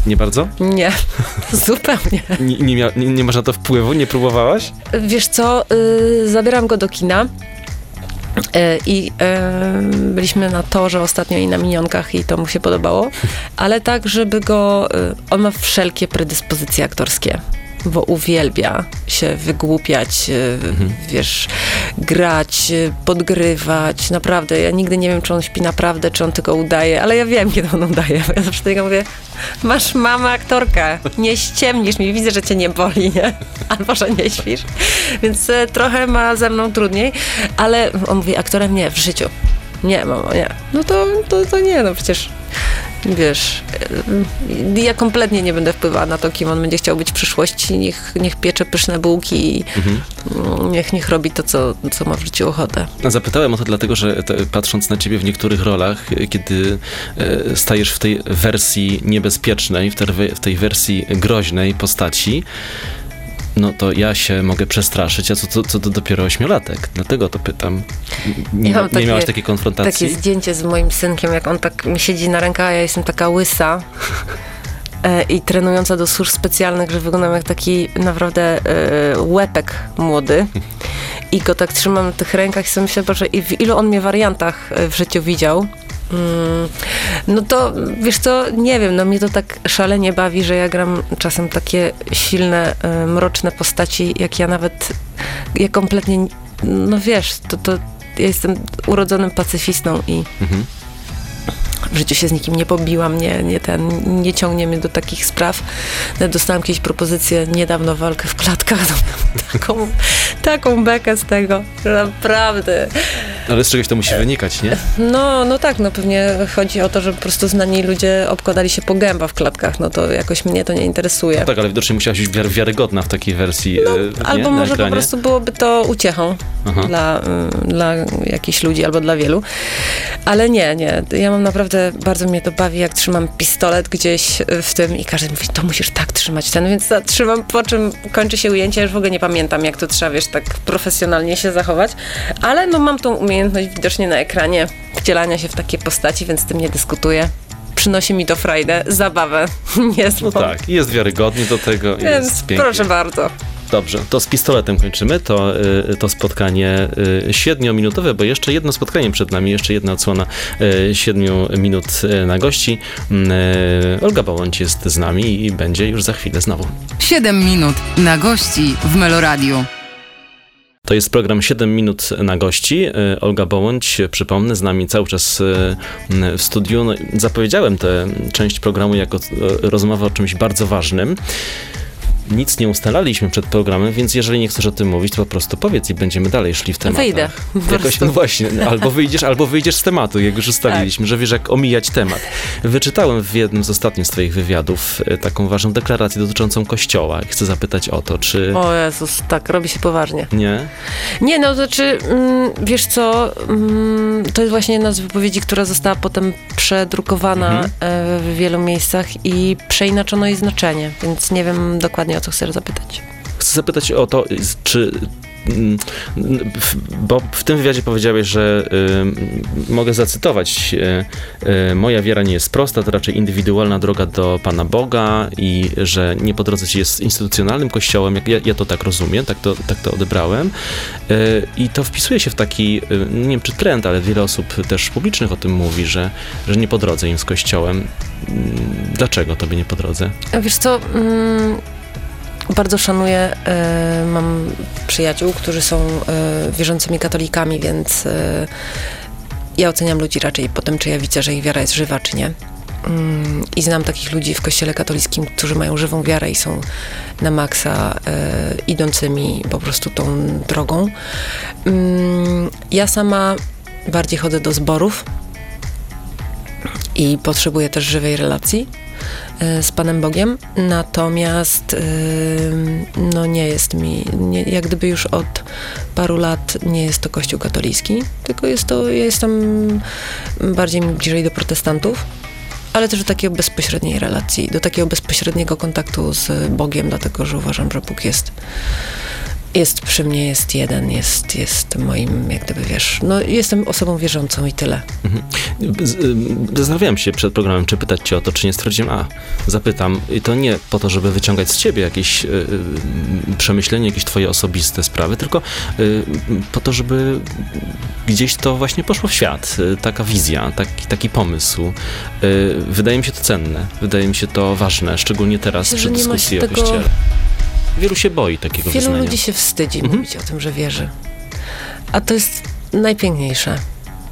Nie bardzo? Nie, zupełnie. Nie, nie, mia, nie, nie masz na to wpływu? Nie próbowałaś? Wiesz co, y, zabieram go do kina. y, I y, byliśmy na torze ostatnio i na minionkach i to mu się podobało, ale tak, żeby go. y, On ma wszelkie predyspozycje aktorskie, bo uwielbia się wygłupiać, y, wiesz, grać, y, podgrywać. Naprawdę, ja nigdy nie wiem, czy on śpi naprawdę, czy on tylko udaje, ale ja wiem, kiedy on udaje. Ja zawsze do niego mówię, masz mamę aktorkę, nie ściemnisz mi, widzę, że cię nie boli, nie? Albo, że nie śpisz. Więc e, trochę ma ze mną trudniej, ale on mówi, aktorem nie, w życiu. Nie, mamo, nie. No to, to, to nie, no przecież wiesz, y, ja kompletnie nie będę wpływała na to, kim on będzie chciał być w przyszłości. Niech, niech piecze pyszne bułki i mm, niech, niech robi to, co, co ma w życiu ochotę. Zapytałem o to dlatego, że te, patrząc na ciebie w niektórych rolach, kiedy e, stajesz w tej wersji niebezpiecznej, w w tej wersji groźnej postaci, no to ja się mogę przestraszyć, a co, co, co to dopiero ośmiolatek. Dlatego to pytam. Nie, Ja nie takie- miałaś takiej konfrontacji? Takie zdjęcie z moim synkiem, jak on tak mi siedzi na rękach, a ja jestem taka łysa. e, I trenująca do służb specjalnych, że wyglądam jak taki naprawdę e, łepek młody. I go tak trzymam na tych rękach i sobie myślę, i w ilu on mnie wariantach e, w życiu widział. Mm, No to wiesz co, nie wiem, no mnie to tak szalenie bawi, że ja gram czasem takie silne, e, mroczne postaci, jak ja nawet, ja kompletnie, no wiesz, to, to ja jestem urodzonym pacyfistą i Mhm. W życiu się z nikim nie pobiłam, nie, nie, ten, nie ciągnie mnie do takich spraw. Nawet dostałam kiedyś propozycję, niedawno walkę w klatkach, miałam taką, taką bekę z tego, naprawdę Ale z czegoś to musi wynikać, nie? No, no tak, no pewnie chodzi o to, że po prostu znani ludzie obkładali się po gęba w klatkach, no to jakoś mnie to nie interesuje. No tak, ale widocznie musiałaś być wiar- wiarygodna w takiej wersji. e, nie? No, Albo na może po prostu byłoby to uciechą Aha. dla, y, dla jakichś ludzi albo dla wielu. Ale nie, nie. Ja mam naprawdę, bardzo mnie to bawi, jak trzymam pistolet gdzieś y, w tym i każdy mówi, to musisz tak trzymać ten, więc trzymam, po czym kończy się ujęcie, ja już w ogóle nie pamiętam, jak to trzeba, wiesz, tak profesjonalnie się zachować. Ale no mam tą umiejętność widocznie na ekranie wcielania się w takie postaci, więc z tym nie dyskutuję. Przynosi mi to frajdę, zabawę. Nie No tak, jest wiarygodnie do tego, Więc jest pięknie. proszę bardzo. Dobrze, to z pistoletem kończymy to, y, to spotkanie y, siedmiominutowe, bo jeszcze jedno spotkanie przed nami, jeszcze jedna odsłona y, siedmiu minut na gości. Y, Olga Bołądź jest z nami i będzie już za chwilę znowu. 7 minut na gości w Meloradiu. To jest program 7 minut na gości. Olga Bołądź, przypomnę, z nami cały czas w studiu. No, zapowiedziałem tę część programu jako rozmowę o czymś bardzo ważnym. Nic nie ustalaliśmy przed programem, więc jeżeli nie chcesz o tym mówić, to po prostu powiedz i będziemy dalej szli w temat. Wyjdę, Jakoś, no właśnie, albo wyjdziesz, albo wyjdziesz z tematu, jak już ustaliliśmy, że wiesz, jak omijać temat. Wyczytałem w jednym z ostatnich z twoich wywiadów y, taką ważną deklarację dotyczącą kościoła i chcę zapytać o to, czy... O Jezus, tak, robi się poważnie. Nie? Nie, no to znaczy, mm, wiesz co, mm, to jest właśnie jedna z wypowiedzi, która została potem przedrukowana Mhm. e, w wielu miejscach i przeinaczono jej znaczenie, więc nie wiem dokładnie o co chcesz zapytać. Chcę zapytać o to, z- czy. mm, w- Bo w tym wywiadzie powiedziałeś, że y, mogę zacytować: y, y, Moja wiara nie jest prosta, to raczej indywidualna droga do Pana Boga i że nie po drodze ci jest instytucjonalnym kościołem. Jak ja, ja to tak rozumiem, tak to, tak to odebrałem. Y, I to wpisuje się w taki, y, nie wiem czy trend, ale wiele osób też publicznych o tym mówi, że, że nie po drodze im z kościołem. Mm, Dlaczego tobie nie po drodze? A Wiesz co, mm, bardzo szanuję, e, mam przyjaciół, którzy są e, wierzącymi katolikami, więc e, ja oceniam ludzi raczej po tym, czy ja widzę, że ich wiara jest żywa, czy nie. Mm, I znam takich ludzi w kościele katolickim, którzy mają żywą wiarę i są na maksa idącymi po prostu tą drogą. Mm, ja sama bardziej chodzę do zborów i potrzebuję też żywej relacji z Panem Bogiem, natomiast e, no nie jest mi, nie, jak gdyby już od paru lat nie jest to Kościół katolicki, tylko jest to, ja jestem bardziej bliżej do protestantów, ale też do takiej bezpośredniej relacji, do takiego bezpośredniego kontaktu z Bogiem, dlatego że uważam, że Bóg jest jest przy mnie, jest jeden, jest, jest moim, jak gdyby wiesz, no jestem osobą wierzącą i tyle. Z- ym, Zastanawiałem się przed programem, czy pytać cię o to, czy nie stwierdziłem, a zapytam. I to nie po to, żeby wyciągać z ciebie jakieś y, y, przemyślenie, jakieś twoje osobiste sprawy, tylko y, po to, żeby gdzieś to właśnie poszło w świat. Y, taka wizja, taki, taki pomysł. Y, wydaje mi się to cenne, wydaje mi się to ważne, szczególnie teraz Myślę, przy dyskusji o kościele. Wielu się boi takiego Wielu wyznania. ludzi się wstydzi Mhm. mówić o tym, że wierzy. A to jest najpiękniejsze.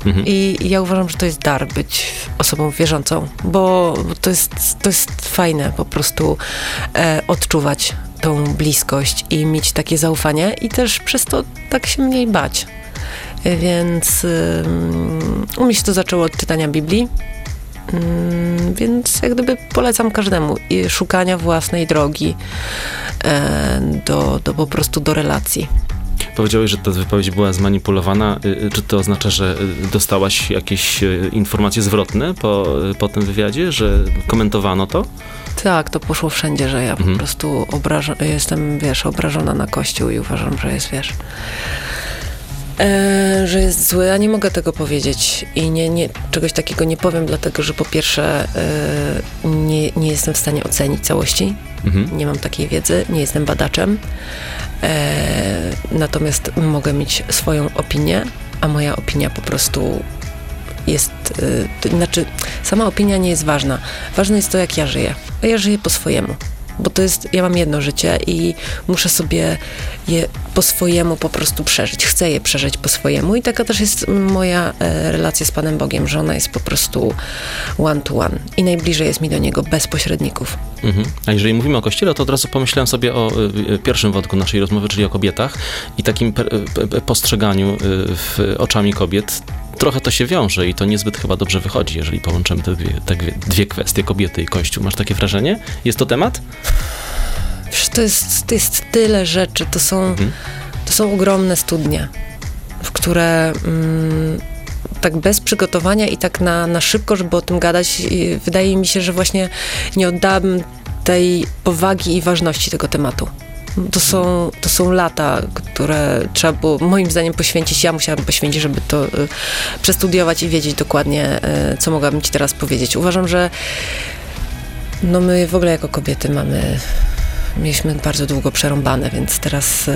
Mhm. I ja uważam, że to jest dar być osobą wierzącą, bo to jest, to jest fajne po prostu e, odczuwać tą bliskość i mieć takie zaufanie i też przez to tak się mniej bać. E, Więc ym, u mnie się to zaczęło od czytania Biblii. Ym, Więc jak gdyby polecam każdemu i szukania własnej drogi e, do, do po prostu do relacji. Powiedziałeś, że ta wypowiedź była zmanipulowana. Y, y, Czy to oznacza, że y, dostałaś jakieś informacje zwrotne po, po tym wywiadzie, że komentowano to? Tak, to poszło wszędzie, że ja po Mhm. prostu obraża, jestem, wiesz, obrażona na Kościół i uważam, że jest, wiesz, e, że jest zły, a nie mogę tego powiedzieć i nie, nie, czegoś takiego nie powiem, dlatego, że po pierwsze e, nie, nie jestem w stanie ocenić całości, Mhm. nie mam takiej wiedzy, nie jestem badaczem, e, natomiast mogę mieć swoją opinię, a moja opinia po prostu jest, to znaczy sama opinia nie jest ważna. Ważne jest to, jak ja żyję. A ja żyję po swojemu. Bo to jest, ja mam jedno życie i muszę sobie je po swojemu po prostu przeżyć. Chcę je przeżyć po swojemu i taka też jest moja e, relacja z Panem Bogiem, że ona jest po prostu one to one i najbliżej jest mi do Niego bez pośredników. Mhm. A jeżeli mówimy o kościele, to od razu pomyślałem sobie o y, pierwszym wątku naszej rozmowy, czyli o kobietach i takim y, postrzeganiu w oczami kobiet. Trochę to się wiąże i to niezbyt chyba dobrze wychodzi, jeżeli połączymy te dwie, te dwie- kwestie, kobiety i kościół. Masz takie wrażenie? Jest to temat? Wiesz, to jest, to jest tyle rzeczy, to są, Mhm. to są ogromne studnie, w które mm, tak bez przygotowania i tak na, na szybko, żeby o tym gadać, wydaje mi się, że właśnie nie oddałabym tej powagi i ważności tego tematu. To są, to są lata, które trzeba było moim zdaniem poświęcić. Ja musiałam poświęcić, żeby to y, przestudiować i wiedzieć dokładnie, y, co mogłabym ci teraz powiedzieć. Uważam, że no my w ogóle jako kobiety mamy mieliśmy bardzo długo przerąbane, więc teraz e,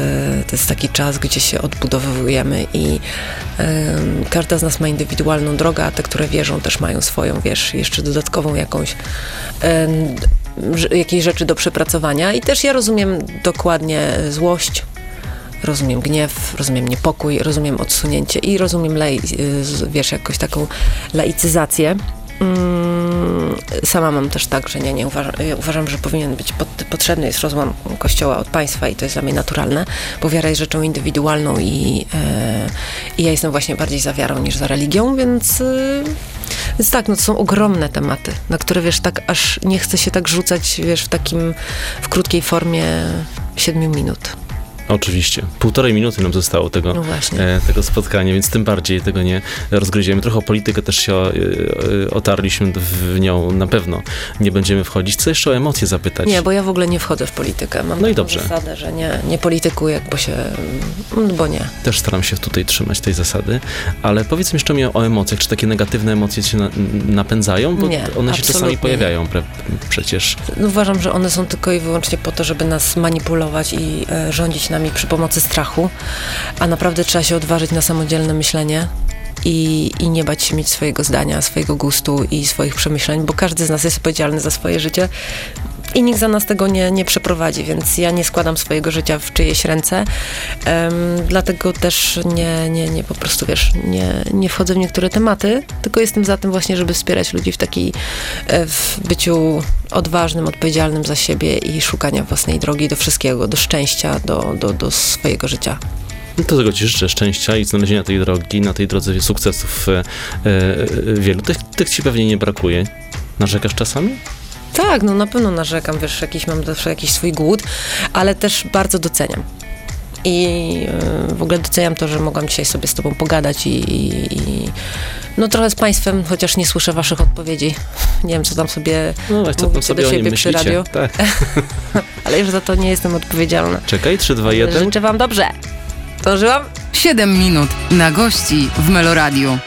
to jest taki czas, gdzie się odbudowujemy i e, każda z nas ma indywidualną drogę, a te, które wierzą, też mają swoją, wiesz, jeszcze dodatkową jakąś e, jakieś rzeczy do przepracowania. I też ja rozumiem dokładnie złość, rozumiem gniew, rozumiem niepokój, rozumiem odsunięcie i rozumiem, lei, z- wiesz, jakąś taką laicyzację. Mm, Sama mam też tak, że nie, nie uważam, ja uważam, że powinien być pod, potrzebny jest rozłam kościoła od państwa i to jest dla mnie naturalne, bo wiara jest rzeczą indywidualną i, e, i ja jestem właśnie bardziej za wiarą niż za religią, więc, e, więc tak, no to są ogromne tematy, na które wiesz, tak aż nie chce się tak rzucać, wiesz, w takim, w krótkiej formie siedmiu minut. Oczywiście. Półtorej minuty nam zostało tego, No e, tego spotkania, więc tym bardziej tego nie rozgryziemy. Trochę o politykę też się e, e, otarliśmy w nią, na pewno nie będziemy wchodzić. Co jeszcze o emocje zapytać? Nie, bo ja w ogóle nie wchodzę w politykę. Mam No i dobrze. zasadę, że nie, nie politykuję, bo się, mm, bo nie. Też staram się tutaj trzymać tej zasady, ale powiedz mi jeszcze mi o emocjach. Czy takie negatywne emocje się na, napędzają? Bo Nie, one się czasami pojawiają pre, przecież. No, Uważam, że one są tylko i wyłącznie po to, żeby nas manipulować i e, rządzić nami przy pomocy strachu, a naprawdę trzeba się odważyć na samodzielne myślenie. I, I nie bać się mieć swojego zdania, swojego gustu i swoich przemyśleń, bo każdy z nas jest odpowiedzialny za swoje życie i nikt za nas tego nie, nie przeprowadzi, więc ja nie składam swojego życia w czyjeś ręce. Em, dlatego też nie, nie, nie po prostu wiesz, nie, nie wchodzę w niektóre tematy, tylko jestem za tym właśnie, żeby wspierać ludzi w takiej w byciu odważnym, odpowiedzialnym za siebie i szukania własnej drogi do wszystkiego, do szczęścia, do, do, do swojego życia. No to tego ci życzę szczęścia i znalezienia tej drogi, na tej drodze sukcesów e, e, wielu. Tych, tych ci pewnie nie brakuje. Narzekasz czasami? Tak, no na pewno narzekam, wiesz, jakiś mam zawsze jakiś swój głód, ale też bardzo doceniam. I e, w ogóle doceniam to, że mogłam dzisiaj sobie z tobą pogadać i, i, i no trochę z państwem, chociaż nie słyszę waszych odpowiedzi. Nie wiem, co tam sobie, No właśnie, co tam sobie do siebie przy radiu? Tak. ale już za to nie jestem odpowiedzialna. Czekaj, 3, 2, 1. Życzę wam dobrze. Dążyłam? 7 minut na gości w Meloradiu.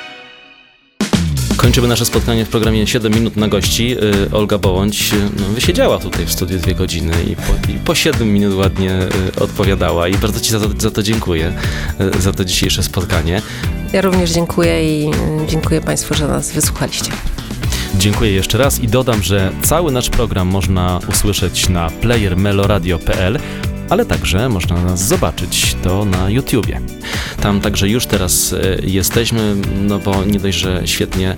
Kończymy nasze spotkanie w programie 7 minut na gości. Y, Olga Bołądź y, no, wysiedziała tutaj w studiu dwie godziny i po, i po 7 minut ładnie y, odpowiadała i bardzo Ci za to, za to dziękuję, za to dzisiejsze spotkanie. Ja również dziękuję i dziękuję państwu, że nas wysłuchaliście. Dziękuję jeszcze raz i dodam, że cały nasz program można usłyszeć na playermeloradio.pl, ale także można nas zobaczyć to na YouTubie. Tam także już teraz e, jesteśmy, no bo nie dość, że świetnie e,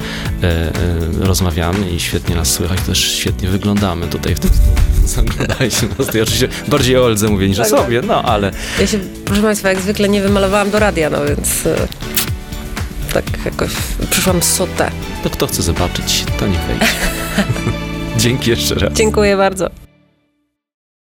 e, rozmawiamy i świetnie nas słychać, też świetnie wyglądamy tutaj w tym Zaglądajcie nas, to ja oczywiście bardziej o Oldze mówię niż o Tak. sobie, no ale Ja się, proszę państwa, jak zwykle nie wymalowałam do radia, no więc tak jakoś przyszłam z sotę. to kto chce zobaczyć, to nie wejdzie. Dzięki jeszcze raz. Dziękuję bardzo.